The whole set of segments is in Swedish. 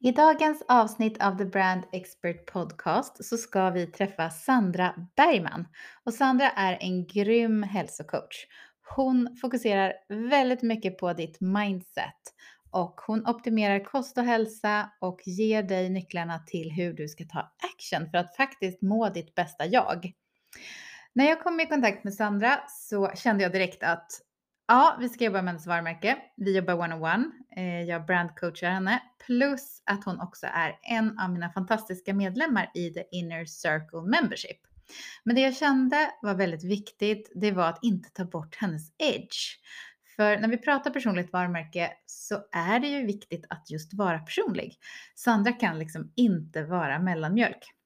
I dagens avsnitt av The Brand Expert Podcast så ska vi träffa Sandra Bergman. Och Sandra är en grym hälsocoach. Hon fokuserar väldigt mycket på ditt mindset och hon optimerar kost och hälsa och ger dig nycklarna till hur du ska ta action för att faktiskt må ditt bästa jag. När jag kom i kontakt med Sandra så kände jag direkt att ja, vi ska jobba med hennes varumärke. Vi jobbar one-on-one. Eh, jag brandcoachar henne plus att hon också är en av mina fantastiska medlemmar i The Inner Circle Membership. Men det jag kände var väldigt viktigt, det var att inte ta bort hennes edge. För när vi pratar personligt varumärke så är det ju viktigt att just vara personlig. Sandra kan liksom inte vara mellanmjölk.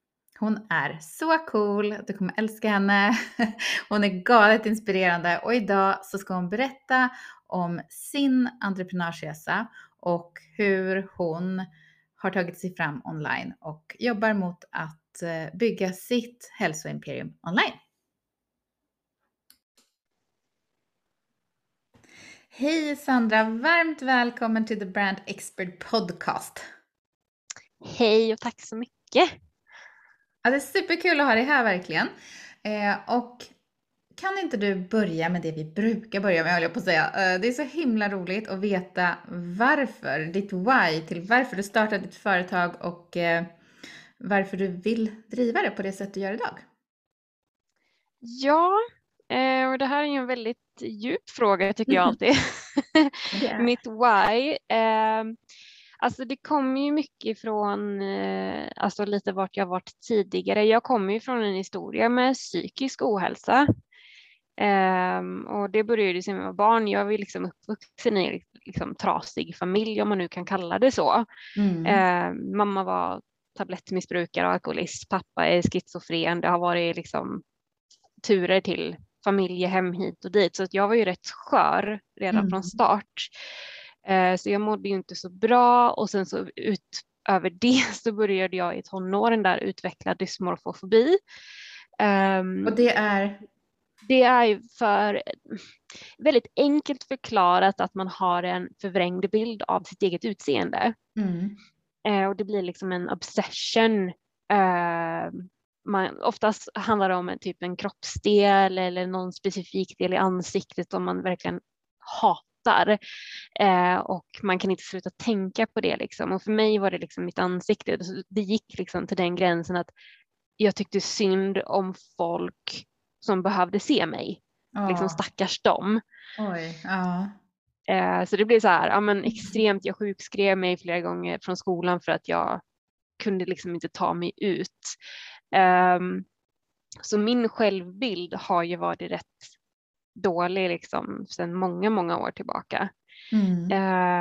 Hon är så cool, du kommer älska henne. Hon är galet inspirerande och idag så ska hon berätta om sin entreprenörsresa och hur hon har tagit sig fram online och jobbar mot att eh, bygga sitt hälsoimperium online. Hej Sandra, varmt välkommen till The Brand Expert Podcast. Hej och tack så mycket. Ja, det är superkul att ha dig här verkligen. Eh, och kan inte du börja med det vi brukar börja med, höll jag på att säga. Eh, det är så himla roligt att veta varför, ditt why till varför du startade ditt företag och eh, varför du vill driva det på det sätt du gör idag. Ja, eh, och det här är ju en väldigt djup fråga tycker jag alltid. Mitt why. Alltså det kommer ju mycket från eh, alltså lite vart jag varit tidigare. Jag kommer ju från en historia med psykisk ohälsa. Um, och det började som jag var barn. Jag var liksom uppvuxen i liksom trasig familj om man nu kan kalla det så. Mm. Uh, mamma var tablettmissbrukare och alkoholist. Pappa är schizofren. Det har varit liksom turer till familjehem hit och dit. Så att jag var ju rätt skör redan mm. från start. Eh, så jag mådde ju inte så bra och sen så utöver det så började jag i tonåren där utveckla dysmorfofobi. Ehm, och det är? Det är för väldigt enkelt förklarat att man har en förvrängd bild av sitt eget utseende. Mm. Eh, och det blir liksom en obsession. Ehm, man, oftast handlar det om en, typ en kroppsdel eller någon specifik del i ansiktet som man verkligen hatar hatar. Eh, och man kan inte sluta tänka på det liksom. Och för mig var det liksom mitt ansikte. Det gick liksom till den gränsen att jag tyckte synd om folk som behövde se mig. Oh. Liksom stackars dem. Oj, ja. Eh, så det blev så här, ja men extremt, jag sjukskrev mig flera gånger från skolan för att jag kunde liksom inte ta mig ut. Um, så min självbild har ju varit rätt dålig liksom sedan många, många år tillbaka. Mm.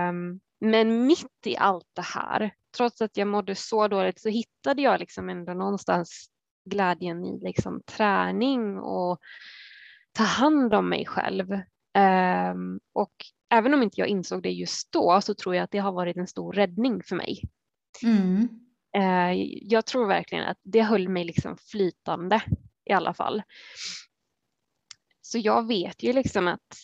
Um, men mitt i allt det här, trots att jag mådde så dåligt, så hittade jag liksom ändå någonstans glädjen i liksom träning och ta hand om mig själv. Um, och även om inte jag insåg det just då så tror jag att det har varit en stor räddning för mig. Mm. Uh, jag tror verkligen att det höll mig liksom flytande i alla fall. Så jag vet ju liksom att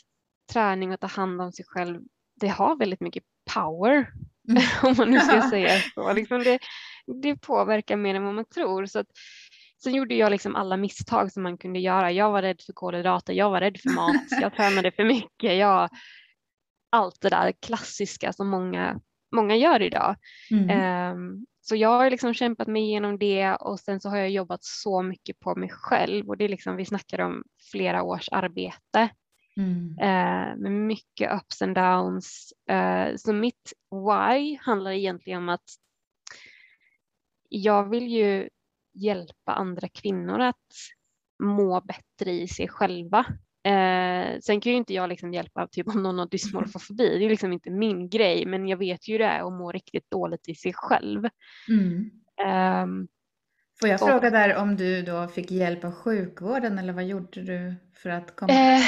träning och ta hand om sig själv, det har väldigt mycket power. Mm. om man nu ska säga så. Liksom det, det påverkar mer än vad man tror. Så att, sen gjorde jag liksom alla misstag som man kunde göra. Jag var rädd för kolhydrater, jag var rädd för mat, jag tränade för mycket. Jag, allt det där klassiska som många, många gör idag. Mm. Um, så jag har liksom kämpat mig igenom det och sen så har jag jobbat så mycket på mig själv och det är liksom, vi snackar om flera års arbete mm. eh, med mycket ups and downs. Eh, så mitt why handlar egentligen om att jag vill ju hjälpa andra kvinnor att må bättre i sig själva. Eh, sen kan ju inte jag liksom hjälpa typ om någon har dysmorfofobi, det är liksom inte min grej, men jag vet ju hur det är att må riktigt dåligt i sig själv. Mm. Um, Får jag fråga där om du då fick hjälp av sjukvården eller vad gjorde du för att komma? Eh,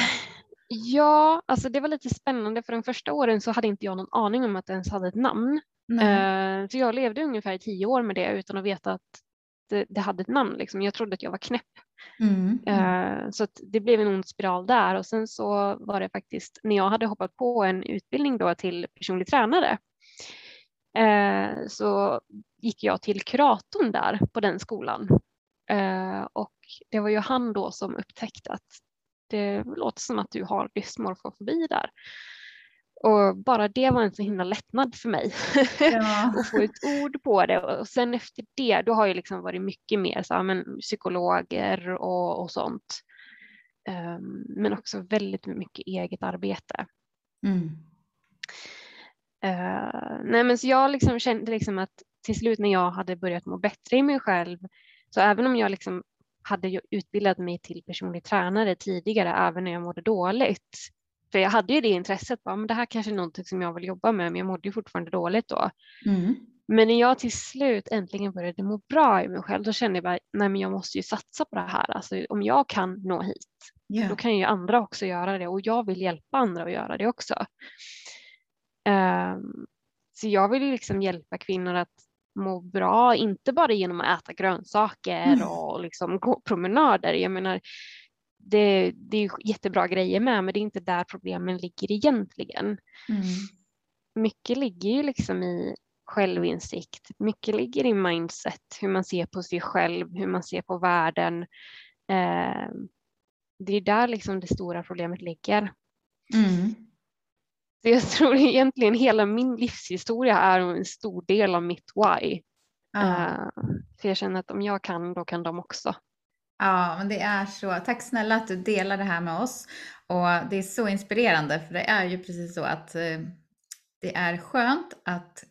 ja, alltså det var lite spännande för de första åren så hade inte jag någon aning om att det ens hade ett namn. Eh, så jag levde ungefär tio år med det utan att veta att det, det hade ett namn. Liksom. Jag trodde att jag var knäpp. Mm. Eh, så det blev en ond spiral där och sen så var det faktiskt när jag hade hoppat på en utbildning då till personlig tränare eh, så gick jag till kuratorn där på den skolan eh, och det var ju han då som upptäckte att det låter som att du har dysmorfofobi där. Och bara det var en så himla lättnad för mig Ja. att få ett ord på det. Och sen efter det, då har jag liksom varit mycket mer så men, psykologer och, och sånt. Um, men också väldigt mycket eget arbete. Mm. Uh, nej men så jag liksom kände liksom att till slut när jag hade börjat må bättre i mig själv, så även om jag liksom hade utbildat mig till personlig tränare tidigare, även när jag mådde dåligt, för jag hade ju det intresset, bara, men det här kanske är någonting som jag vill jobba med, men jag mådde ju fortfarande dåligt då. Mm. Men när jag till slut äntligen började må bra i mig själv, då kände jag bara, nej men jag måste ju satsa på det här. Alltså om jag kan nå hit, Ja. då kan ju andra också göra det och jag vill hjälpa andra att göra det också. Ehm, så jag vill ju liksom hjälpa kvinnor att må bra, inte bara genom att äta grönsaker Mm. och liksom gå promenader. Jag menar, det, det är jättebra grejer med, men det är inte där problemen ligger egentligen. Mm. Mycket ligger ju liksom i självinsikt, mycket ligger i mindset, hur man ser på sig själv, hur man ser på världen. Eh, det är där liksom det stora problemet ligger. Mm. Så jag tror egentligen hela min livshistoria är en stor del av mitt why. Ja. Eh, för jag känner att om jag kan, då kan de också. Ja, men det är så. Tack snälla att du delar det här med oss. Och det är så inspirerande, för det är ju precis så att eh, det är skönt att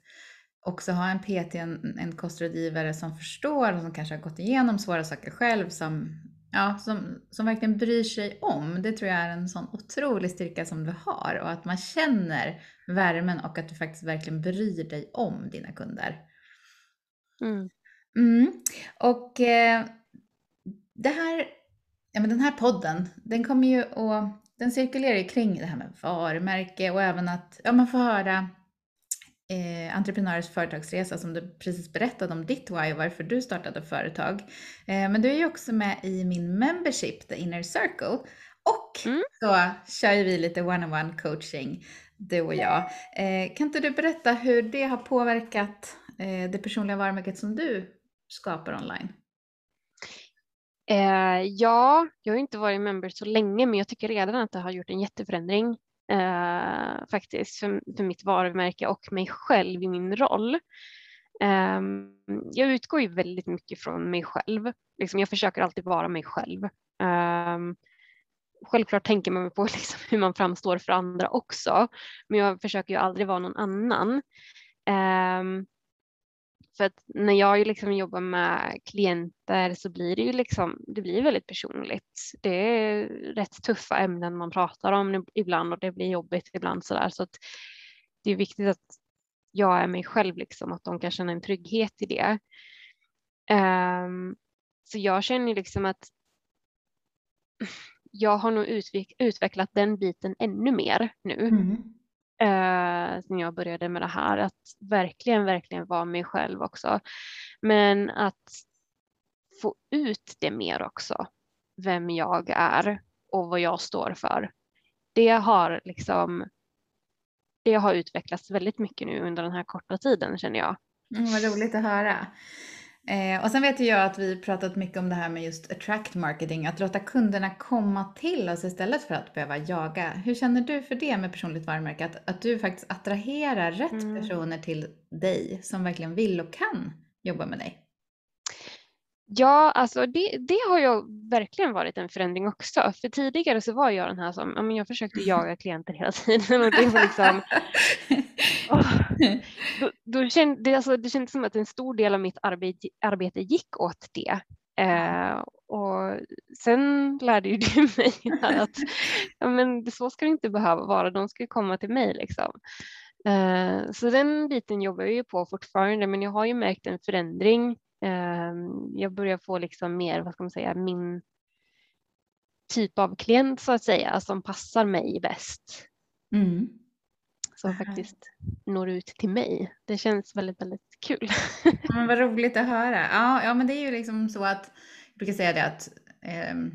också ha en PT, en, en kostrådgivare som förstår och som kanske har gått igenom svåra saker själv, som, ja, som, som verkligen bryr sig om. Det tror jag är en sån otrolig styrka som du har och att man känner värmen och att du faktiskt verkligen bryr dig om dina kunder. Mm. Mm. Och eh, det här, ja, men den här podden, den kommer ju att, den cirkulerar ju kring det här med varumärke och även att ja, man får höra eh, entreprenörers företagsresa som du precis berättade om ditt why och varför du startade företag. Eh, men du är ju också med i min membership, The Inner Circle. Och Mm. så kör ju vi lite one-on-one coaching, du och jag. Eh, kan inte du berätta hur det har påverkat eh, det personliga varumärket som du skapar online? Eh, ja, jag har inte varit member så länge, men jag tycker redan att det har gjort en jätteförändring eh, faktiskt för, för mitt varumärke och mig själv i min roll. Eh, jag utgår ju väldigt mycket från mig själv. Liksom, jag försöker alltid vara mig själv. Ehm, självklart tänker man på liksom hur man framstår för andra också, men jag försöker ju aldrig vara någon annan. Ehm, för att när jag ju liksom jobbar med klienter så blir det ju liksom, det blir väldigt personligt. Det är rätt tuffa ämnen man pratar om ibland och det blir jobbigt ibland sådär. Så att det är viktigt att jag är mig själv, liksom, att de kan känna en trygghet i det. Um, så jag känner liksom att jag har nog utvecklat den biten ännu mer nu Mm eh, när jag började med det här. Att verkligen, verkligen vara mig själv också. Men att få ut det mer också. Vem jag är och vad jag står för. Det har liksom det har utvecklats väldigt mycket nu under den här korta tiden känner jag. Mm, vad roligt att höra. Eh, och sen vet ju jag att vi pratat mycket om det här med just attract marketing, att låta kunderna komma till oss istället för att behöva jaga. Hur känner du för det med personligt varumärke? Att, att du faktiskt attraherar rätt Mm. personer till dig som verkligen vill och kan jobba med dig? Ja, alltså det, det har ju verkligen varit en förändring också. För tidigare så var jag den här som, ja, men jag försökte jaga klienter hela tiden och det var liksom, åh, då, då kände, det, alltså, det kändes som att en stor del av mitt arbete, arbete gick åt det. Eh, och sen lärde ju du mig att ja, men så ska det inte behöva vara, de ska komma till mig. Liksom. Uh, så den biten jobbar jag ju på fortfarande, men jag har ju märkt en förändring. Jag börjar få liksom mer, vad ska man säga, min typ av klient så att säga, som passar mig bäst. Mm. Som faktiskt når ut till mig. Det känns väldigt, väldigt kul. men vad roligt att höra. Ja, ja, men det är ju liksom så att jag brukar säga det att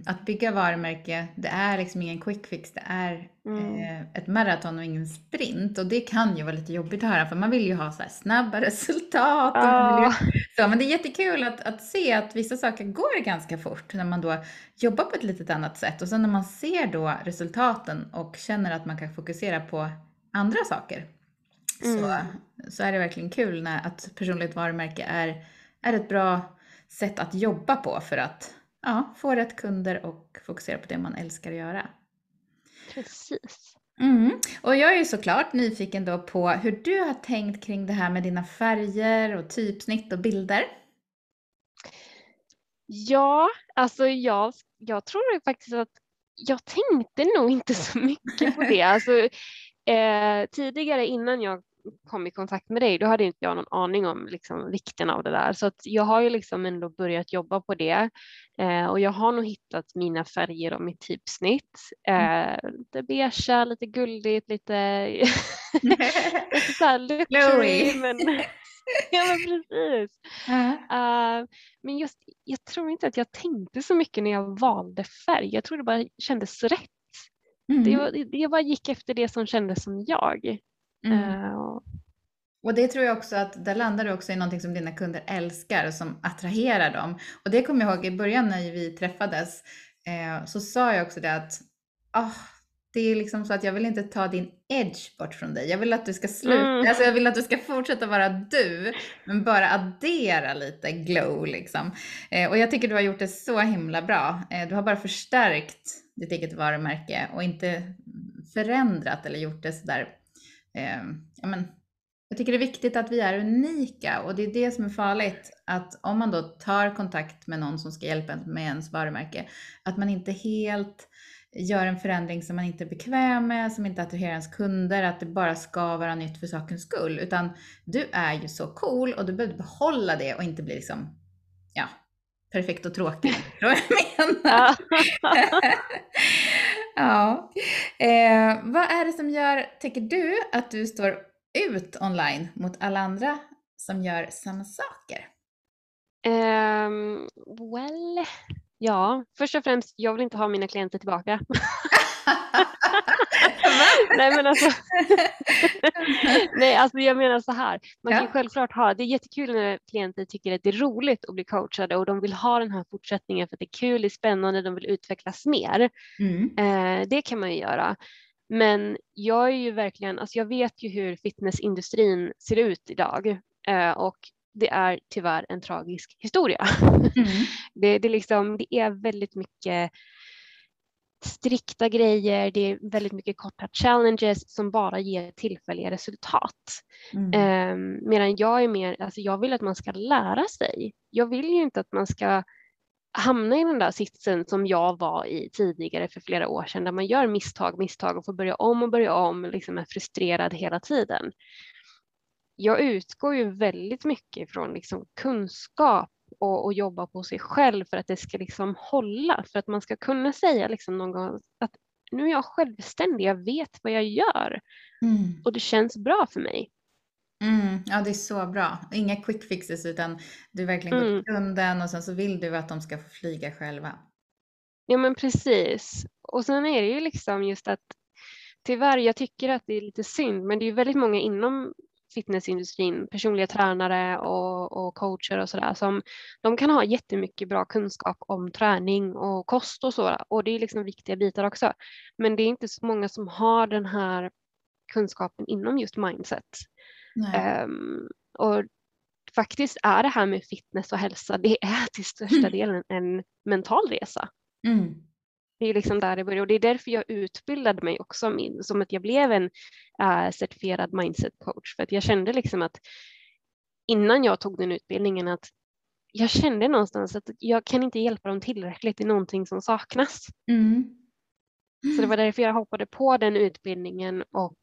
att bygga varumärke, det är liksom ingen quick fix, det är mm. eh, ett maraton och ingen sprint. Och det kan ju vara lite jobbigt att höra, för man vill ju ha så snabba resultat. Oh. så, men det är jättekul att, att se att vissa saker går ganska fort när man då jobbar på ett lite annat sätt. Och sen när man ser då resultaten och känner att man kan fokusera på andra saker, mm. så, så är det verkligen kul när att personligt varumärke är, är ett bra sätt att jobba på för att ja, få rätt kunder och fokusera på det man älskar att göra. Precis. Mm. Och jag är ju såklart nyfiken då på hur du har tänkt kring det här med dina färger och typsnitt och bilder. Ja, alltså jag, jag tror faktiskt att jag tänkte nog inte så mycket på det. Alltså, eh, tidigare innan jag kom i kontakt med dig, då hade inte jag någon aning om liksom, vikten av det där. Så att jag har ju liksom ändå börjat jobba på det eh, och jag har nog hittat mina färger och mitt typsnitt. Mm. Eh, lite beiga, lite guldigt, lite, lite så luxury. men, ja men precis. Uh -huh. uh, men just, jag tror inte att jag tänkte så mycket när jag valde färg. Jag tror det bara kändes rätt. Mm. Det, det bara gick efter det som kändes som jag. Mm. Uh, och det tror jag också att där landar du också i någonting som dina kunder älskar och som attraherar dem. Och det kommer jag ihåg i början när vi träffades eh, så sa jag också det att oh, det är liksom så att jag vill inte ta din edge bort från dig. Jag vill att du ska sluta, mm. alltså jag vill att du ska fortsätta vara du, men bara addera lite glow liksom. Eh, och jag tycker du har gjort det så himla bra. Eh, du har bara förstärkt ditt eget varumärke och inte förändrat eller gjort det sådär eh, ja, men, jag tycker det är viktigt att vi är unika och det är det som är farligt. Att om man då tar kontakt med någon som ska hjälpa en med ens varumärke, att man inte helt gör en förändring som man inte är bekväm med, som inte attraherar ens kunder, att det bara ska vara nytt för sakens skull. Utan du är ju så cool och du behöver behålla det och inte bli liksom, ja, perfekt och tråkig. Vad jag menar? ja. Eh, vad är det som gör, tycker du, att du står ut online mot alla andra som gör samma saker? Um, well, ja, först och främst, jag vill inte ha mina klienter tillbaka. Nej men alltså, nej, alltså jag menar så här, man kan ja. självklart ha, det är jättekul när klienter tycker att det är roligt att bli coachade och de vill ha den här fortsättningen för att det är kul, det är spännande, de vill utvecklas mer. Mm. Eh, det kan man ju göra. Men jag är ju verkligen, alltså jag vet ju hur fitnessindustrin ser ut idag eh, och det är tyvärr en tragisk historia. Mm. det, det, liksom, det är väldigt mycket strikta grejer, det är väldigt mycket korta challenges som bara ger tillfälliga resultat. Mm. Eh, medan jag är mer, alltså jag vill att man ska lära sig. Jag vill ju inte att man ska hamna i den där sitsen som jag var i tidigare för flera år sedan där man gör misstag, misstag och får börja om och börja om, liksom är frustrerad hela tiden. Jag utgår ju väldigt mycket från liksom kunskap och, och jobba på sig själv för att det ska liksom hålla, för att man ska kunna säga liksom någon gång att nu är jag självständig, jag vet vad jag gör mm. och det känns bra för mig. Mm, ja, det är så bra. Inga quick fixes utan du verkligen går till mm. kunden och sen så vill du att de ska få flyga själva. Ja, men precis. Och sen är det ju liksom just att tyvärr, jag tycker att det är lite synd, men det är ju väldigt många inom fitnessindustrin, personliga tränare och, och coacher och sådär som de kan ha jättemycket bra kunskap om träning och kost och så och det är liksom viktiga bitar också. Men det är inte så många som har den här kunskapen inom just mindset. Um, och faktiskt är det här med fitness och hälsa, det är till största mm. delen en mental resa. Mm. Det är liksom där det börjar och det är därför jag utbildade mig också min, som att jag blev en uh, certifierad mindset coach för att jag kände liksom att innan jag tog den utbildningen att jag kände någonstans att jag kan inte hjälpa dem tillräckligt i någonting som saknas. Mm. Så det var därför jag hoppade på den utbildningen och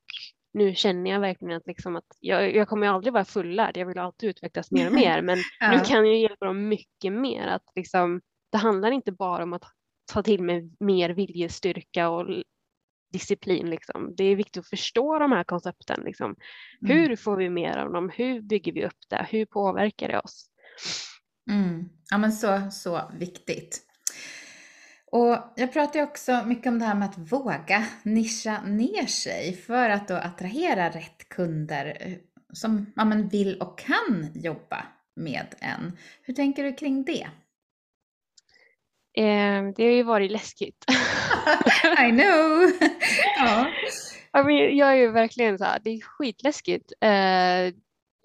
nu känner jag verkligen att, liksom att jag, jag kommer aldrig vara fullärd, jag vill alltid utvecklas mer och mer, men Ja. nu kan jag hjälpa dem mycket mer. Att liksom, det handlar inte bara om att ta till mig mer viljestyrka och disciplin. Liksom. Det är viktigt att förstå de här koncepten. Liksom. Mm. Hur får vi mer av dem? Hur bygger vi upp det? Hur påverkar det oss? Mm. Ja, men så, så viktigt. Och jag pratar ju också mycket om det här med att våga nischa ner sig för att då attrahera rätt kunder eh, som ja, men vill och kan jobba med en. Hur tänker du kring det? Eh, det har ju varit läskigt. I know! ja. Ja, men jag är ju verkligen så här, det är skitläskigt. Eh,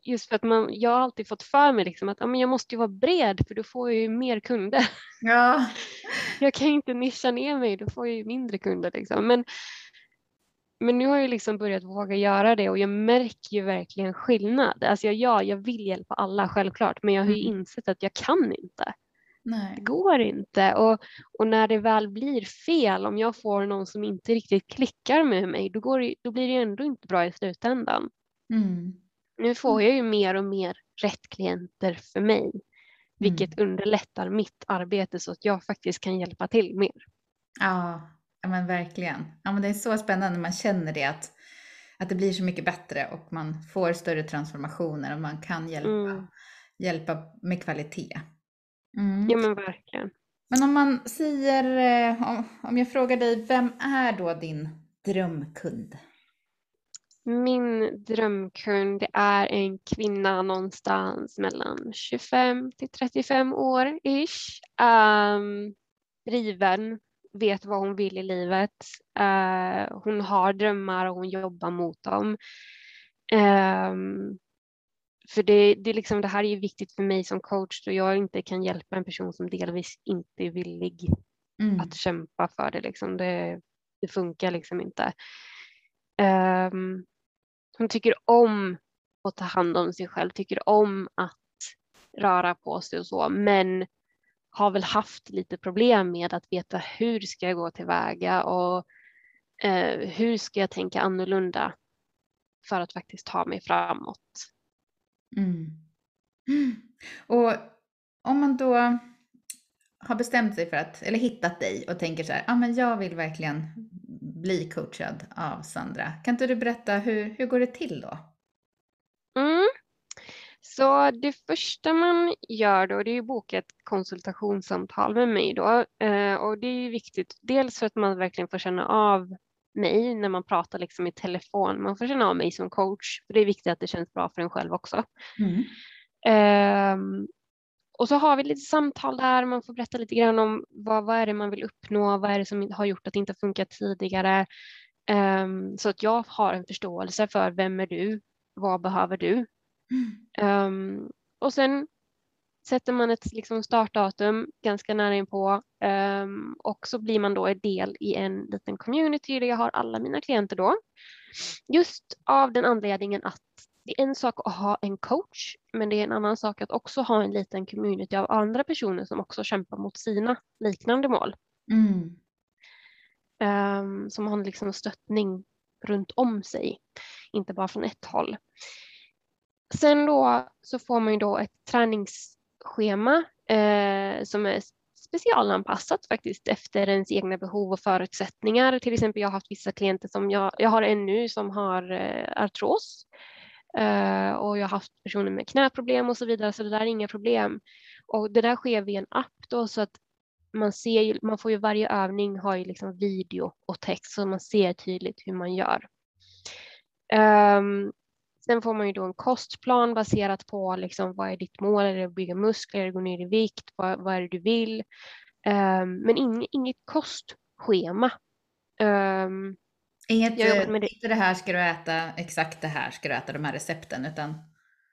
just för att man, jag har alltid fått för mig liksom att ja, men jag måste ju vara bred för då får jag ju mer kunder. ja. Jag kan ju inte nischa ner mig, då får jag ju mindre kunder. Liksom. Men, men nu har jag liksom börjat våga göra det och jag märker ju verkligen skillnad. Alltså jag, ja, jag vill hjälpa alla självklart, men jag har ju Mm. insett att jag kan inte. Det Nej. går inte. Och, och när det väl blir fel, om jag får någon som inte riktigt klickar med mig, då, går det, då blir det ändå inte bra i slutändan. Mm. Nu får jag ju mer och mer rätt klienter för mig, vilket underlättar mitt arbete så att jag faktiskt kan hjälpa till mer. Ja, ja men verkligen. Ja, men det är så spännande när man känner det att, att det blir så mycket bättre och man får större transformationer och man kan hjälpa, Mm. hjälpa med kvalitet. Mm. Ja men verkligen. Men om man säger, eh, om, jag frågar dig, vem är då din drömkund? Min drömkund är en kvinna någonstans mellan 25 till 35 år ish. Um, driven, vet vad hon vill i livet. Eh, hon har drömmar och hon jobbar mot dem. Ehm, för det, det, liksom, det här är ju viktigt för mig som coach då jag inte kan hjälpa en person som delvis inte är villig Mm. att kämpa för det. Liksom. Det, det funkar liksom inte. Ehm, hon tycker om att ta hand om sig själv, tycker om att röra på sig och så, men har väl haft lite problem med att veta hur ska jag gå tillväga och eh, hur ska jag tänka annorlunda för att faktiskt ta mig framåt. Mm. Och om man då har bestämt sig för att, eller hittat dig och tänker så här, ja ah, men jag vill verkligen bli coachad av Sandra. Kan inte du berätta hur, hur går det till då? Mm. Så det första man gör då det är att boka ett konsultationssamtal med mig då eh, och det är ju viktigt dels för att man verkligen får känna av mig när man pratar liksom i telefon. Man får känna av mig som coach för det är viktigt att det känns bra för en själv också. Mm. Ehm, och så har vi lite samtal där, man får berätta lite grann om vad, vad är det man vill uppnå, vad är det som har gjort att det inte funkat tidigare. Ehm, så att jag har en förståelse för vem är du, vad behöver du? Ehm, och sen sätter man ett liksom, startdatum ganska nära inpå um, och så blir man då en del i en liten community där jag har alla mina klienter då. Just av den anledningen att det är en sak att ha en coach, men det är en annan sak att också ha en liten community av andra personer som också kämpar mot sina liknande mål. Mm. Um, som har liksom stöttning runt om sig, inte bara från ett håll. Sen då så får man ju då ett schema eh, som är specialanpassat faktiskt efter ens egna behov och förutsättningar. Till exempel jag har haft vissa klienter som jag, jag har en nu som har eh, artros eh, och jag har haft personer med knäproblem och så vidare så det där är inga problem. Och det där sker via en app då så att man ser ju, man får ju varje övning har ju liksom video och text så man ser tydligt hur man gör. Um, Sen får man ju då en kostplan baserat på liksom, vad är ditt mål? Är det att bygga muskler? Är det att gå ner i vikt? Vad, vad är det du vill? Um, men ing, inget kostschema. Um, Inget, det. inte det här ska du äta, exakt det här ska du äta, de här recepten, utan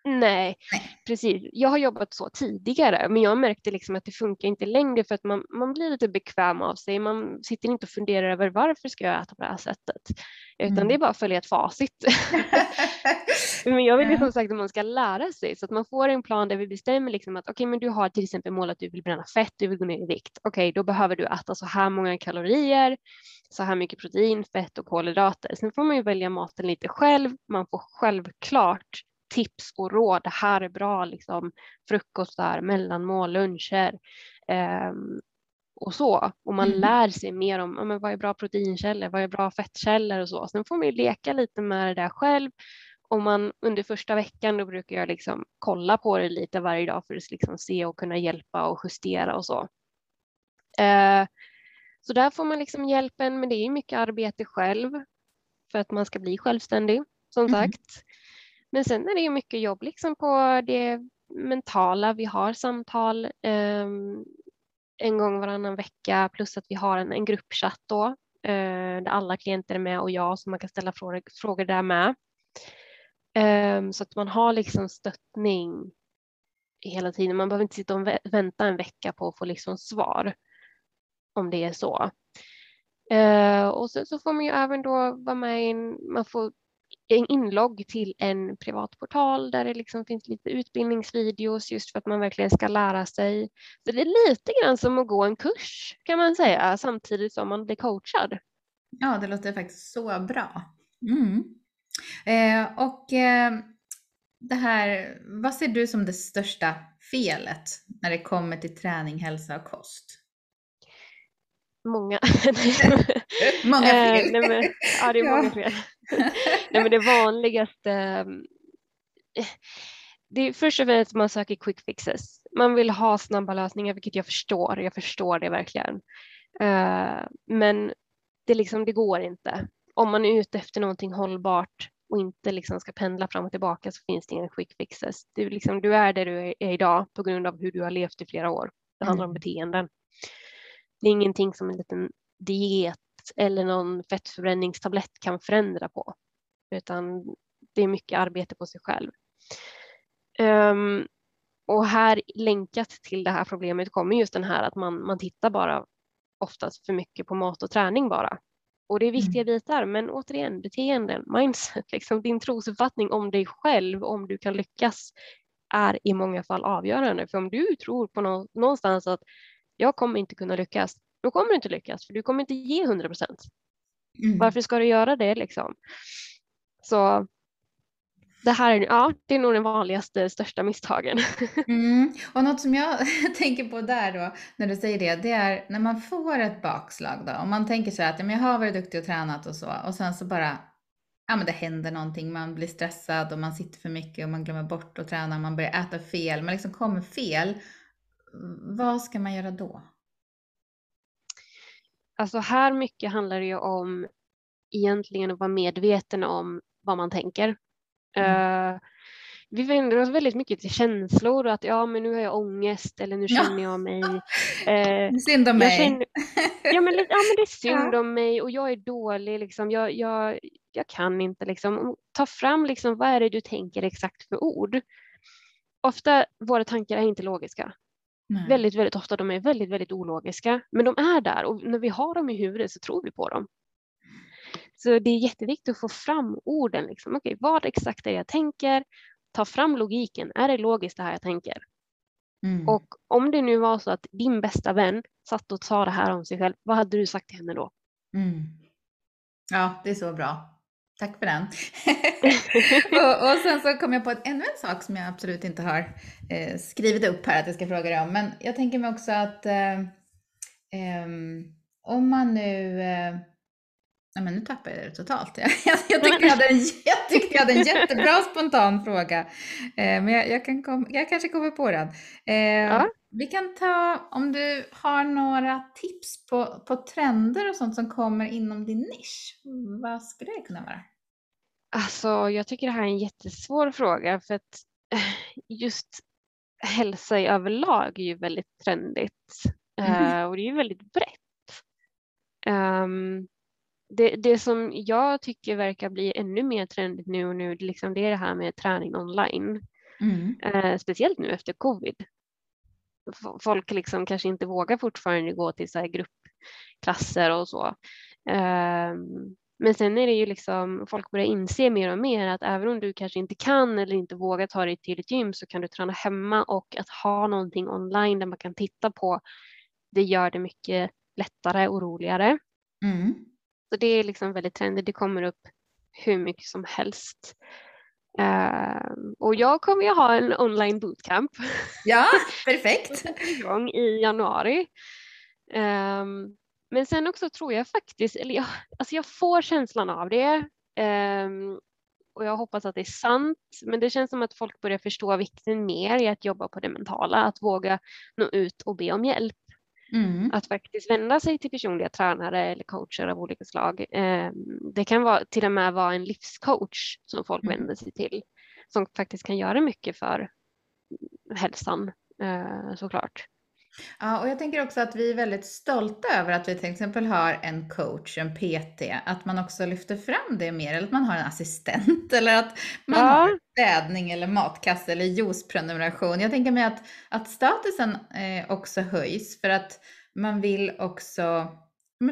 Nej, Nej. precis. Jag har jobbat så tidigare, men jag märkte liksom att det funkar inte längre för att man, man blir lite bekväm av sig. Man sitter inte och funderar över varför ska jag äta på det här sättet, utan Mm. det är bara att följa ett facit. men jag vill ju som sagt att man ska lära sig så att man får en plan där vi bestämmer liksom att okej, men du har till exempel mål att du vill bränna fett, du vill gå ner i vikt. Okej, då behöver du äta så här många kalorier, så här mycket protein, fett och kolhydrater. Sen får man ju välja maten lite själv. Man får självklart tips och råd. Det här är bra liksom frukostar, mellanmål, luncher ehm, och så. Och man Mm. lär sig mer om ja, men vad är bra proteinkällor, vad är bra fettkällor och så. Sen får man ju leka lite med det där själv. Om man under första veckan då brukar jag liksom kolla på det lite varje dag för att liksom se och kunna hjälpa och justera och så. Eh, så där får man liksom hjälpen, men det är mycket arbete själv för att man ska bli självständig som Mm. sagt. Men sen är det ju mycket jobb liksom på det mentala. Vi har samtal eh, en gång varannan vecka plus att vi har en, en gruppchatt då eh, där alla klienter är med och jag så man kan ställa frågor, frågor där med. Eh, så att man har liksom stöttning hela tiden. Man behöver inte sitta och vänta en vecka på att få liksom svar om det är så. Eh, och sen så får man ju även då vara med i en, man får en inlogg till en privat portal där det liksom finns lite utbildningsvideos just för att man verkligen ska lära sig. Så det är lite grann som att gå en kurs kan man säga samtidigt som man blir coachad. Ja, det låter faktiskt så bra. Mm. Eh, och eh, det här, vad ser du som det största felet när det kommer till träning, hälsa och kost? Många. Många Eh, fel. nej, men, ja, det är Ja. många fel. nej, men det vanligaste eh, det är först och främst att man söker quick fixes. Man vill ha snabba lösningar, vilket jag förstår. Jag förstår det verkligen. Eh, men det, liksom, det går inte. Om man är ute efter någonting hållbart och inte liksom ska pendla fram och tillbaka så finns det inga quick fixes. Du, liksom, du är där du är idag på grund av hur du har levt i flera år. Det handlar om Mm. beteenden. Det är ingenting som en liten diet eller någon fettförbränningstablett kan förändra på, utan det är mycket arbete på sig själv. Ehm, och här länkat till det här problemet kommer just den här att man, man tittar bara oftast för mycket på mat och träning bara. Och det är viktiga bitar, men återigen beteenden, mindset, liksom din trosuppfattning om dig själv, om du kan lyckas, är i många fall avgörande. För om du tror på nå- någonstans att jag kommer inte kunna lyckas, då kommer du inte lyckas, för du kommer inte ge 100 procent. Mm. Varför ska du göra det liksom? Så det här är, ja, det är nog den vanligaste, största misstagen. Mm. Och något som jag tänker på där då, när du säger det, det är när man får ett bakslag då, om man tänker så här att jag har varit duktig och tränat och så, och sen så bara, ja men det händer någonting, man blir stressad och man sitter för mycket och man glömmer bort att träna, man börjar äta fel, man liksom kommer fel. Vad ska man göra då? Alltså här mycket handlar det ju om egentligen att vara medveten om vad man tänker. Mm. Eh, vi vänder oss väldigt mycket till känslor och att ja, men nu har jag ångest eller nu känner jag mig. eh, Synd om mig. känner, ja, men, ja, men det är synd Ja. om mig och jag är dålig. Liksom. Jag, jag, jag kan inte. Liksom. Ta fram liksom, vad är det du tänker exakt för ord. Ofta våra tankar är inte logiska. Nej. Väldigt, väldigt ofta de är väldigt, väldigt ologiska. Men de är där och när vi har dem i huvudet så tror vi på dem. Så det är jätteviktigt att få fram orden. Liksom. Okej, vad exakt är det jag tänker? Ta fram logiken. Är det logiskt det här jag tänker? Mm. Och om det nu var så att din bästa vän satt och sa det här om sig själv, vad hade du sagt till henne då? Mm. Ja, det är så bra. Tack för den. och, och sen så kom jag på ett, ännu en sak som jag absolut inte har eh, skrivit upp här att jag ska fråga dig om. Men jag tänker mig också att eh, ehm, om man nu... Eh, nej men nu tappade jag det totalt. Jag, jag, jag, tyckte jag, hade en, jag tyckte jag hade en jättebra spontan fråga. Eh, men jag, jag, kan kom, jag kanske kommer på den. Eh, Ja. Vi kan ta, om du har några tips på, på trender och sånt som kommer inom din nisch. Vad skulle det kunna vara? Alltså, jag tycker det här är en jättesvår fråga för att just hälsa i överlag är ju väldigt trendigt. Eh, och det är ju väldigt brett. Ehm, det, det som jag tycker verkar bli ännu mer trendigt nu och nu, liksom det är det här med träning online. Mm. Eh, speciellt nu efter covid. Folk liksom kanske inte vågar fortfarande gå till så gruppklasser och så. Eh, men sen är det ju liksom, folk börjar inse mer och mer att även om du kanske inte kan eller inte vågar ta dig till ett gym så kan du träna hemma och att ha någonting online där man kan titta på, det gör det mycket lättare och roligare. Mm. Så det är liksom väldigt trendigt, det kommer upp hur mycket som helst. Uh, och jag kommer ju ha en online bootcamp. Ja, perfekt. igång i januari. Um, men sen också tror jag faktiskt, eller jag, alltså jag får känslan av det um, och jag hoppas att det är sant, men det känns som att folk börjar förstå vikten mer i att jobba på det mentala, att våga nå ut och be om hjälp. Mm. Att faktiskt vända sig till personliga tränare eller coacher av olika slag. Um, det kan vara, till och med vara en livscoach som folk mm. vänder sig till, som faktiskt kan göra mycket för hälsan uh, såklart. Ja, och jag tänker också att vi är väldigt stolta över att vi till exempel har en coach, en PT, att man också lyfter fram det mer, eller att man har en assistent, eller att man ja. har städning eller matkasse eller juiceprenumeration. Jag tänker mig att, att statusen eh, också höjs för att man vill också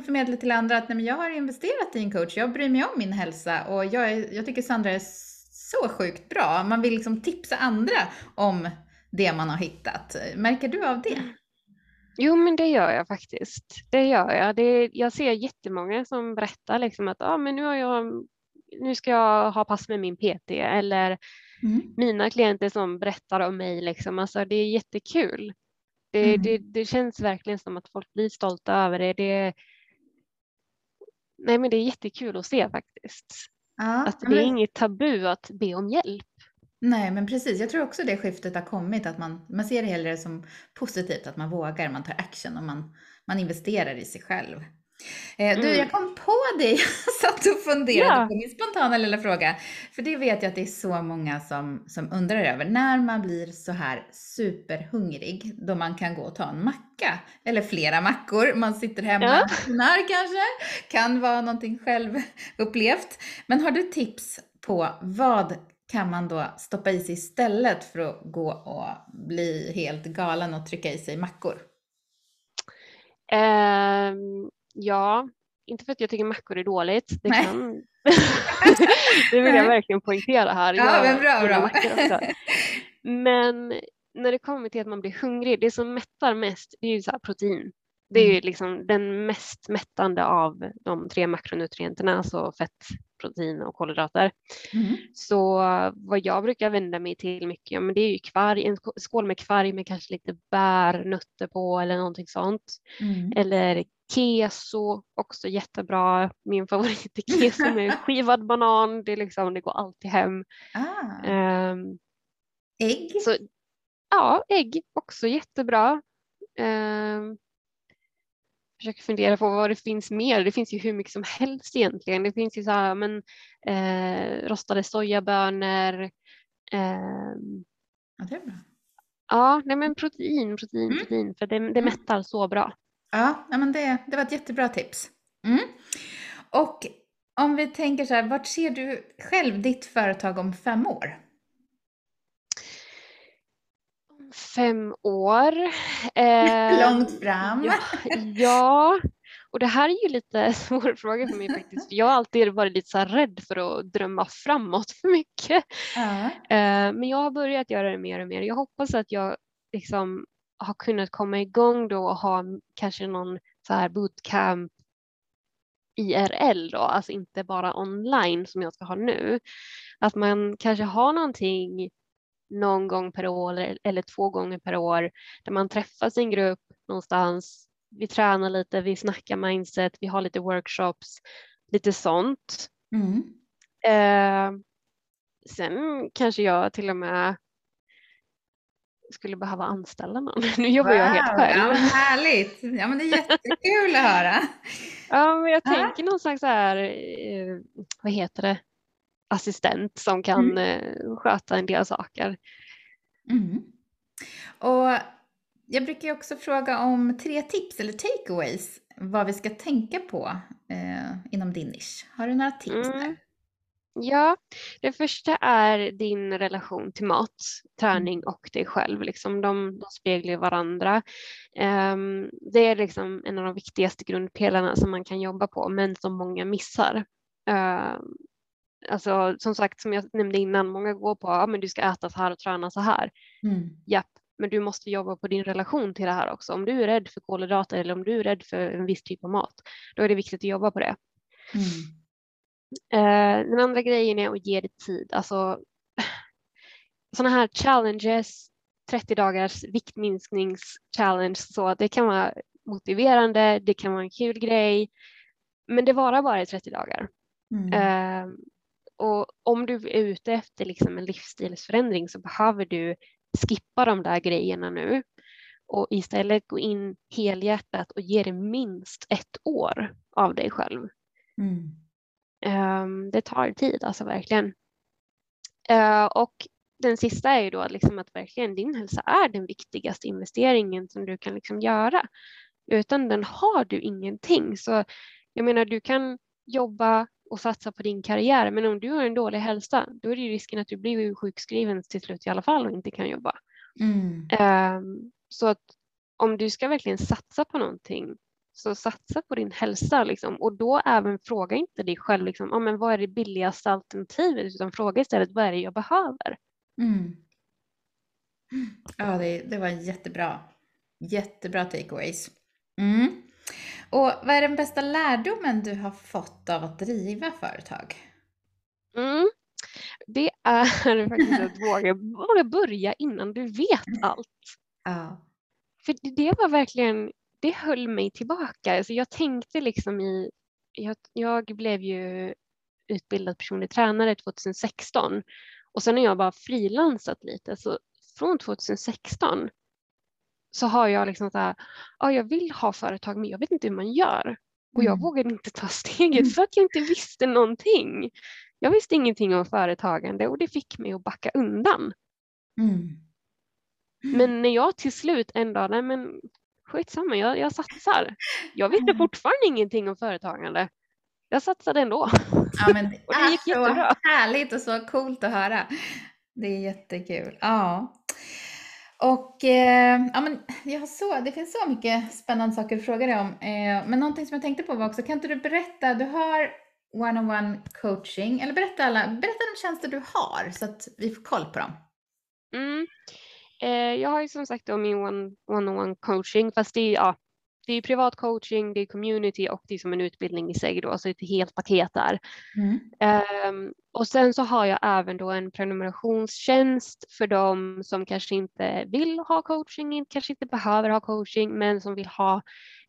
förmedla till andra att nej, men jag har investerat i en coach, jag bryr mig om min hälsa och jag, är, jag tycker Sandra är så sjukt bra. Man vill liksom tipsa andra om det man har hittat. Märker du av det? Jo, men det gör jag faktiskt. Det gör jag. Det, jag ser jättemånga som berättar liksom att ah, men nu, har jag, nu ska jag ha pass med min PT eller mm. mina klienter som berättar om mig. Liksom. Alltså, det är jättekul. Det, mm. det, det känns verkligen som att folk blir stolta över det. det nej, men det är jättekul att se faktiskt. Ja, att det men... är inget tabu att be om hjälp. Nej, men precis. Jag tror också det skiftet har kommit, att man, man ser det hellre som positivt, att man vågar, man tar action och man, man investerar i sig själv. Eh, du, mm. jag kom på dig, jag satt och funderade ja. på min spontana lilla fråga. För det vet jag att det är så många som, som undrar över. När man blir så här superhungrig, då man kan gå och ta en macka, eller flera mackor, man sitter hemma, ja. kanske, kan vara någonting självupplevt. Men har du tips på vad kan man då stoppa i sig istället för att gå och bli helt galen och trycka i sig mackor? Uh, ja, inte för att jag tycker mackor är dåligt. Det, kan... det vill jag verkligen poängtera här. Ja, men bra, bra. Men när det kommer till att man blir hungrig, det som mättar mest det är ju så protein. Det är ju mm. liksom den mest mättande av de tre makronutrienterna, alltså fett, protein och kolhydrater. Mm. Så vad jag brukar vända mig till mycket, ja, men det är ju kvarg, en skål med kvarg med kanske lite bär, nötter på eller någonting sånt. Mm. Eller keso, också jättebra. Min favorit är keso med skivad banan, det, är liksom, det går alltid hem. Ah. Um, ägg? Så, ja, ägg också jättebra. Um, försöker fundera på vad det finns mer. Det finns ju hur mycket som helst egentligen. Det finns ju så här, men, eh, rostade sojabönor. Eh, ja, det är bra. Ja, nej, men protein, protein, mm. protein, för det, det mm. mättar så bra. Ja, men det, det var ett jättebra tips. Mm. Och om vi tänker så här, vart ser du själv ditt företag om fem år? Fem år. Eh, Långt fram. Ja, ja, och det här är ju lite svår fråga för mig faktiskt. Jag har alltid varit lite så rädd för att drömma framåt för mycket. Uh. Eh, men jag har börjat göra det mer och mer. Jag hoppas att jag liksom har kunnat komma igång då och ha kanske någon så här bootcamp IRL då, alltså inte bara online som jag ska ha nu. Att man kanske har någonting någon gång per år eller, eller två gånger per år där man träffas i en grupp någonstans. Vi tränar lite, vi snackar mindset, vi har lite workshops, lite sånt. Mm. Eh, sen kanske jag till och med skulle behöva anställa någon. Nu jobbar wow, jag helt själv. Ja, härligt! Ja, men det är jättekul att höra. Ja, men jag tänker någon slags så här, eh, vad heter det, assistent som kan mm. Eh, sköta en del saker. Mm. Och jag brukar också fråga om tre tips eller takeaways vad vi ska tänka på eh, inom din nisch. Har du några tips mm. där? Ja, det första är din relation till mat, träning och dig själv. Liksom de, de speglar varandra. Um, det är liksom en av de viktigaste grundpelarna som man kan jobba på, men som många missar. Uh, alltså som sagt, som jag nämnde innan, många går på att ja, du ska äta så här och träna så här. Mm. Japp, men du måste jobba på din relation till det här också. Om du är rädd för kolhydrater eller om du är rädd för en viss typ av mat, då är det viktigt att jobba på det. Mm. Eh, den andra grejen är att ge det tid. Alltså sådana här challenges, 30 dagars viktminskningschallenge, så det kan vara motiverande, det kan vara en kul grej, men det varar bara i 30 dagar. Mm. Uh, och om du är ute efter liksom en livsstilsförändring så behöver du skippa de där grejerna nu och istället gå in helhjärtat och ge det minst ett år av dig själv. Mm. Um, det tar tid, alltså verkligen. Uh, och den sista är ju då liksom att verkligen din hälsa är den viktigaste investeringen som du kan liksom göra. Utan den har du ingenting. Så jag menar, du kan jobba och satsa på din karriär, men om du har en dålig hälsa, då är det risken att du blir sjukskriven till slut i alla fall och inte kan jobba. Mm. Um, så att om du ska verkligen satsa på någonting så satsa på din hälsa liksom. och då även fråga inte dig själv liksom, ah, men vad är det billigaste alternativet utan fråga istället vad är det jag behöver. Mm. Ja, det, det var jättebra. Jättebra takeaways. Mm. Och vad är den bästa lärdomen du har fått av att driva företag? Mm. Det är faktiskt att våga, våga börja innan du vet allt. Ja. För det var verkligen det höll mig tillbaka. Alltså jag tänkte liksom i, jag, jag blev ju utbildad personlig tränare 2016 och sen har jag bara frilansat lite. Så från 2016 så har jag liksom så här, ja, jag vill ha företag men jag vet inte hur man gör. Och jag mm. vågade inte ta steget mm. för att jag inte visste någonting. Jag visste ingenting om företagande och det fick mig att backa undan. Mm. Men när jag till slut en dag, nej men skitsamma, jag, jag satsar. Jag visste mm. fortfarande ingenting om företagande. Jag satsade ändå. Ja, men och det gick jättebra. Härligt och så coolt att höra. Det är jättekul. Ja. Och eh, ja, men jag så, det finns så mycket spännande saker att fråga dig om. Eh, men någonting som jag tänkte på var också, kan inte du berätta, du har one-on-one coaching, eller berätta, alla, berätta de tjänster du har så att vi får koll på dem. Mm. Eh, jag har ju som sagt då min one-on-one coaching, fast det är, ja, det är privat coaching, det är community och det är som en utbildning i sig då, så det är ett helt paket där. Mm. Um, och sen så har jag även då en prenumerationstjänst för dem som kanske inte vill ha coaching, kanske inte behöver ha coaching, men som vill ha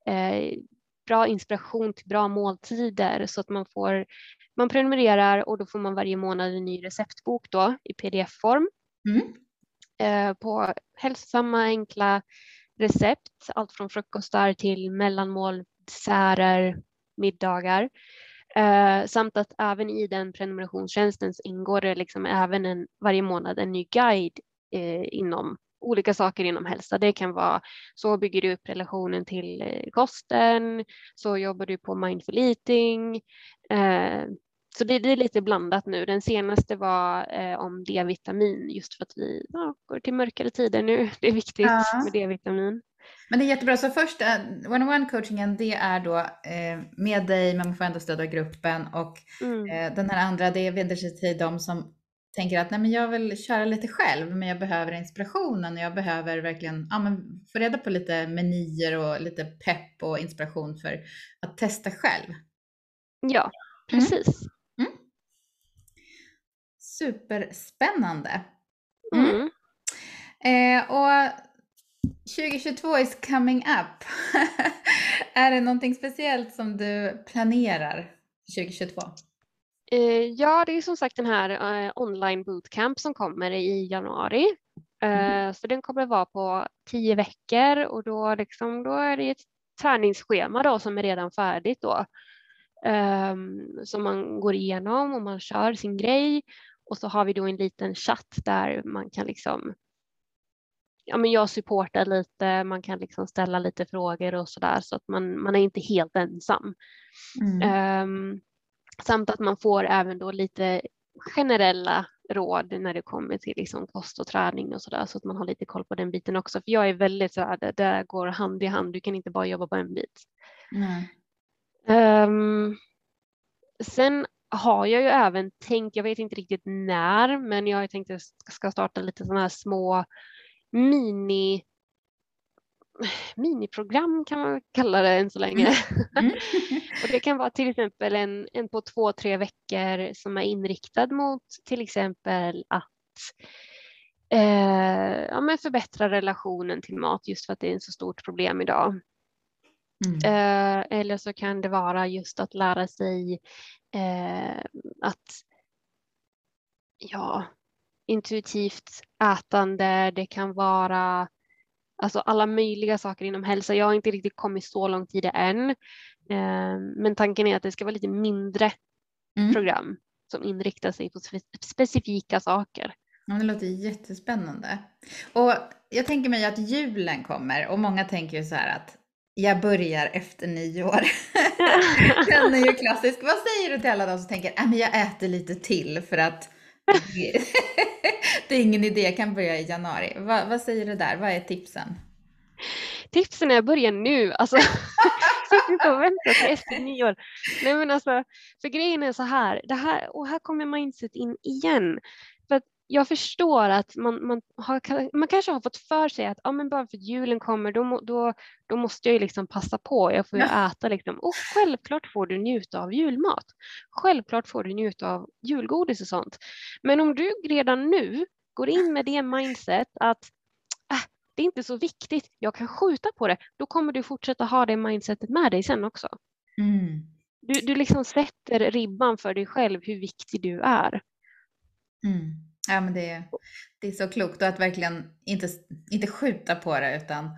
eh, bra inspiration till bra måltider så att man får, man prenumererar och då får man varje månad en ny receptbok då i pdf-form. Mm. Eh, på hälsosamma enkla recept, allt från frukostar till mellanmål, desserter, middagar. Eh, samt att även i den prenumerationstjänsten ingår det liksom även en, varje månad en ny guide eh, inom olika saker inom hälsa. Det kan vara så bygger du upp relationen till eh, kosten, så jobbar du på mindful eating, eh, så det, det, är lite blandat nu. Den senaste var eh, om D-vitamin just för att vi ja, går till mörkare tider nu. Det är viktigt ja. med D-vitamin. Men det är jättebra. Så först, one-on-one coachingen, det är då eh, med dig, men man får ändå stöd av gruppen. Och mm. eh, den här andra, det vänder sig till de som tänker att nej, men jag vill köra lite själv, men jag behöver inspirationen och jag behöver verkligen ja, men få reda på lite menyer och lite pepp och inspiration för att testa själv. Ja, mm. precis. Mm. Superspännande. Mm. Mm. Eh, och 2022 is coming up. är det någonting speciellt som du planerar 2022? Eh, ja, det är som sagt den här eh, online bootcamp som kommer i januari. Mm. Eh, så den kommer vara på tio veckor och då, liksom, då är det ett träningsschema då som är redan färdigt då. Um, som man går igenom och man kör sin grej och så har vi då en liten chatt där man kan liksom ja, men jag supportar lite, man kan liksom ställa lite frågor och så där så att man, man är inte helt ensam. Mm. Um, samt att man får även då lite generella råd när det kommer till liksom kost och träning och sådär så att man har lite koll på den biten också. För jag är väldigt så här, det där går hand i hand. Du kan inte bara jobba på en bit. Mm. Um, sen har jag ju även tänkt, jag vet inte riktigt när, men jag har tänkt att jag ska starta lite sådana här små mini miniprogram kan man kalla det än så länge. Mm. mm. och det kan vara till exempel en, en på två, tre veckor som är inriktad mot till exempel att eh, ja, men förbättra relationen till mat just för att det är ett så stort problem idag. Mm. Eh, eller så kan det vara just att lära sig eh, att ja, intuitivt ätande, det kan vara alltså alla möjliga saker inom hälsa. Jag har inte riktigt kommit så långt i det än. Eh, men tanken är att det ska vara lite mindre mm. program som inriktar sig på specifika saker. Ja, det låter jättespännande. Och jag tänker mig att julen kommer och många tänker ju så här att jag börjar efter nyår. Den är ju klassisk. Vad säger du till alla de som tänker att jag äter lite till för att det är ingen idé, jag kan börja i januari. Va, vad säger du där? Vad är tipsen? Tipsen är att börja nu. Alltså, sitt inte och vänta till efter nyår. Nej men alltså, för grejen är så här, det här och här kommer mindset in igen jag förstår att man, man, har, man kanske har fått för sig att ja, men bara för att julen kommer då, då, då måste jag ju liksom passa på, jag får ju ja. äta liksom. Och självklart får du njuta av julmat. Självklart får du njuta av julgodis och sånt. Men om du redan nu går in med det mindset att äh, det är inte så viktigt, jag kan skjuta på det, då kommer du fortsätta ha det mindsetet med dig sen också. Mm. Du, du liksom sätter ribban för dig själv hur viktig du är. Mm. Ja, men det, det är så klokt och att verkligen inte, inte skjuta på det utan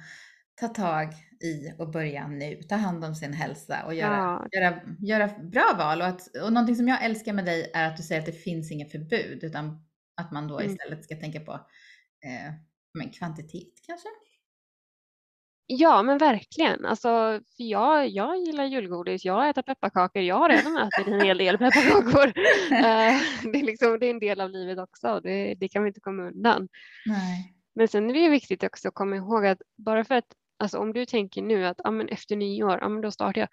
ta tag i och börja nu. Ta hand om sin hälsa och göra, ja. göra, göra bra val. Och, att, och någonting som jag älskar med dig är att du säger att det finns inget förbud utan att man då mm. istället ska tänka på eh, men kvantitet kanske? Ja, men verkligen. Alltså, för jag, jag gillar julgodis, jag äter pepparkakor, jag har redan ätit en hel del pepparkakor. Eh, det, är liksom, det är en del av livet också, det, det kan vi inte komma undan. Nej. Men sen är det viktigt också att komma ihåg att bara för att, alltså om du tänker nu att ah, men efter nyår, ah, men då startar jag.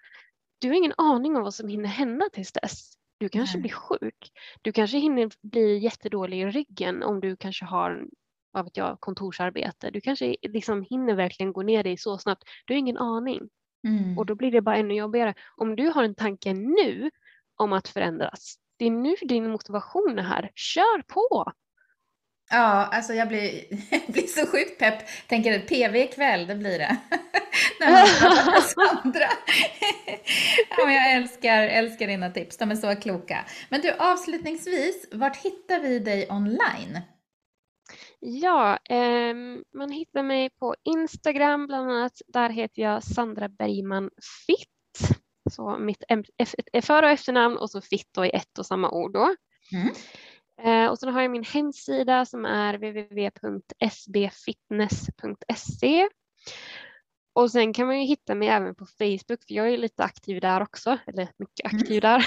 Du har ingen aning om vad som hinner hända tills dess. Du kanske Nej. blir sjuk. Du kanske hinner bli jättedålig i ryggen om du kanske har vad vet jag, kontorsarbete. Du kanske liksom hinner verkligen gå ner dig så snabbt. Du har ingen aning. Mm. Och då blir det bara ännu jobbigare. Om du har en tanke nu om att förändras, det är nu din motivation är här. Kör på! Ja, alltså jag blir, jag blir så sjukt pepp. Tänker att PV ikväll, det blir det. Sandra. ja, men jag älskar, älskar dina tips, de är så kloka. Men du, avslutningsvis, vart hittar vi dig online? Ja, eh, man hittar mig på Instagram bland annat. Där heter jag Sandra Bergman Fitt. Så mitt för och efternamn och så Fitt i ett och samma ord då. Mm. Eh, och så har jag min hemsida som är www.sbfitness.se. Och sen kan man ju hitta mig även på Facebook för jag är lite aktiv där också, eller mycket aktiv mm.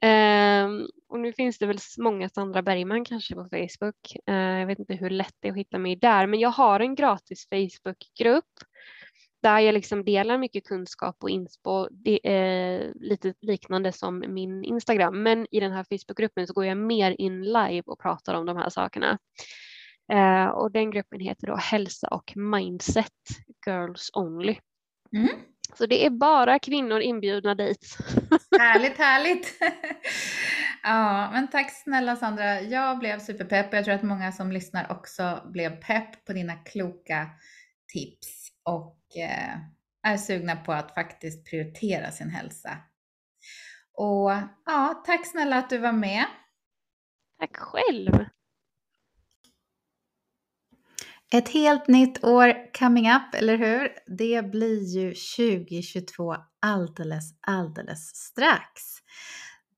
där. um, och nu finns det väl många Sandra Bergman kanske på Facebook. Uh, jag vet inte hur lätt det är att hitta mig där, men jag har en gratis Facebookgrupp där jag liksom delar mycket kunskap och inspo, det är lite liknande som min Instagram. Men i den här Facebookgruppen så går jag mer in live och pratar om de här sakerna. Eh, och den gruppen heter då Hälsa och Mindset Girls Only. Mm. Så det är bara kvinnor inbjudna dit. Härligt, härligt. ja, men tack snälla Sandra. Jag blev superpepp och jag tror att många som lyssnar också blev pepp på dina kloka tips och eh, är sugna på att faktiskt prioritera sin hälsa. Och ja, tack snälla att du var med. Tack själv. Ett helt nytt år coming up, eller hur? Det blir ju 2022 alldeles, alldeles strax.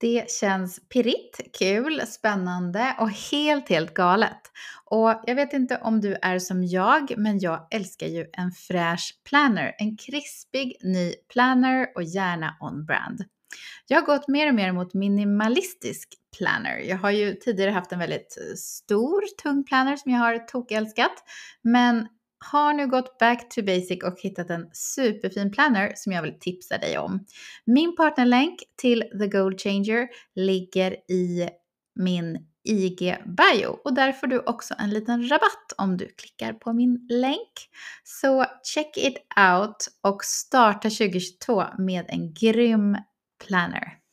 Det känns pirrigt, kul, spännande och helt, helt galet. Och jag vet inte om du är som jag, men jag älskar ju en fräsch planner. En krispig ny planner och gärna on-brand. Jag har gått mer och mer mot minimalistisk planner. Jag har ju tidigare haft en väldigt eh, stor, tung planner som jag har tokälskat. Men har nu gått back to basic och hittat en superfin planner som jag vill tipsa dig om. Min partnerlänk till The Gold Changer ligger i min IG bio och där får du också en liten rabatt om du klickar på min länk. Så check it out och starta 2022 med en grym planner.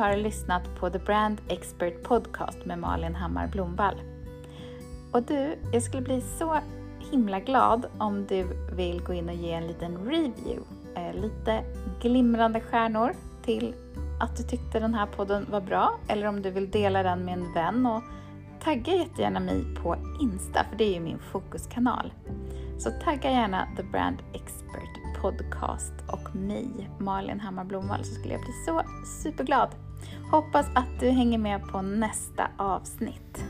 Har lyssnat på The Brand Expert Podcast med Malin Hammar Blomvall. Och du, jag skulle bli så himla glad om du vill gå in och ge en liten review. Eh, lite glimrande stjärnor till att du tyckte den här podden var bra eller om du vill dela den med en vän och tagga jättegärna mig på Insta för det är ju min fokuskanal. Så tagga gärna The Brand Expert Podcast och mig, Malin Hammar Blomvall, så skulle jag bli så superglad. Hoppas att du hänger med på nästa avsnitt.